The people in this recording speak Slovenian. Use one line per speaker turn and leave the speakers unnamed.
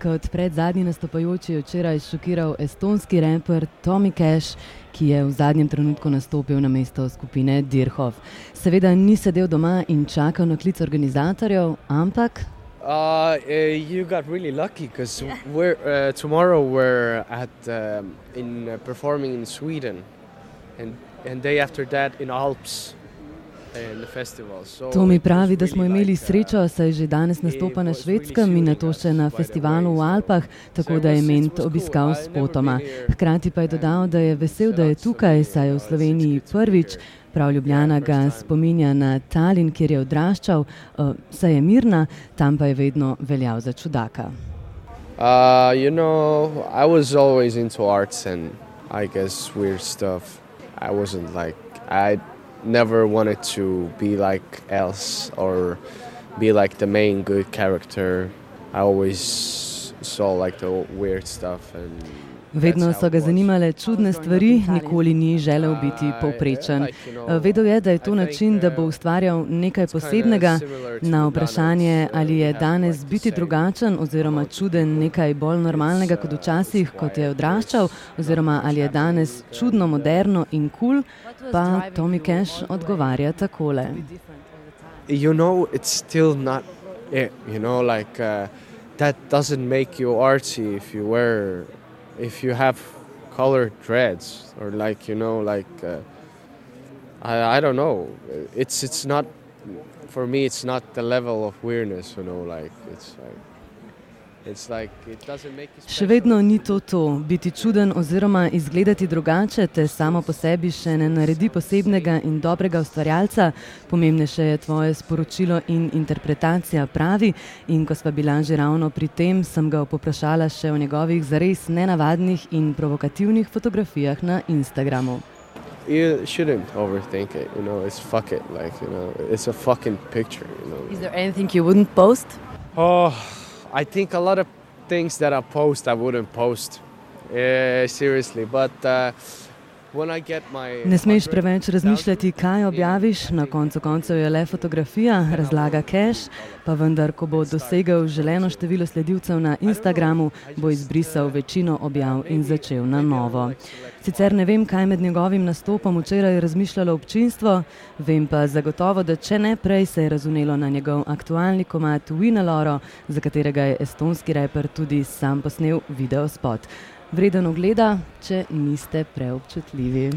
Kot pred zadnji nastopajoči je včeraj šokiral estonski raper Tommy Cash, ki je v zadnjem trenutku nastopil na mesto skupine Dirhov. Seveda ni sedel doma in čakal na klic organizatorjev, ampak.
Uh, uh, you got really lucky because yeah. we're uh, tomorrow we're at um, in uh, performing in Sweden, and and day after that in Alps.
To mi pravi, da smo imeli srečo, saj že danes nastopa na švedskem in na to še na festivalu v Alpah, tako da je ment obiskal spotoma. Hkrati pa je dodal, da je vesel, da je tukaj, saj je v Sloveniji prvič. Prav Ljubljana ga spominja na Talin, kjer je odraščal, saj je mirna, tam pa je vedno veljal za čudaka.
Uh, you know, I was always into arts and I guess weird stuff. I wasn't like, I never wanted to be like else or be like the main good character. I always saw like the weird stuff and
Vedno so ga zanimale čudne stvari, nikoli ni želel biti povprečen. Vedel je, da je to način, da bo ustvarjal nekaj posebnega. Na vprašanje, ali je danes biti drugačen oziroma čuden nekaj bolj normalnega kot včasih, kot je odraščal, oziroma ali je danes čudno, moderno in kul, cool, pa Tommy Cash odgovarja takole.
You know, it's still not it, you know, like uh, that doesn't make you artsy if you wear if you have colored dreads or like you know like uh, I, I don't know. It's it's not for me it's not the level of weirdness you know like it's like
Še vedno ni to to, biti čuden oziroma izgledati drugače, te samo po sebi še ne naredi posebnega in dobrega ustvarjalca, pomembnejše je tvoje sporočilo in interpretacija pravi. In ko sva bila že ravno pri tem, sem ga poprašala še o njegovih zares nenavadnih in provokativnih fotografijah na Instagramu.
You shouldn't overthink it, you know, it's fuck it, like, you know, it's a fucking picture, you know.
Is there anything you wouldn't post?
Oh, I think a lot of things that I post I wouldn't post. Uh, seriously, but uh,
Ne smeš preveč razmišljati, kaj objaviš, na koncu koncev je le fotografija, razlaga Cash, pa vendar, ko bo dosegel želeno število sledilcev na Instagramu, bo izbrisal večino objav in začel na novo. Sicer ne vem, kaj med njegovim nastopom včeraj je razmišljalo občinstvo, vem pa zagotovo, da če ne prej se je razumelo na njegov aktualni komat Winaloro, za katerega je estonski reper tudi sam posnel video spot vreden ogleda, če niste preobčutljivi.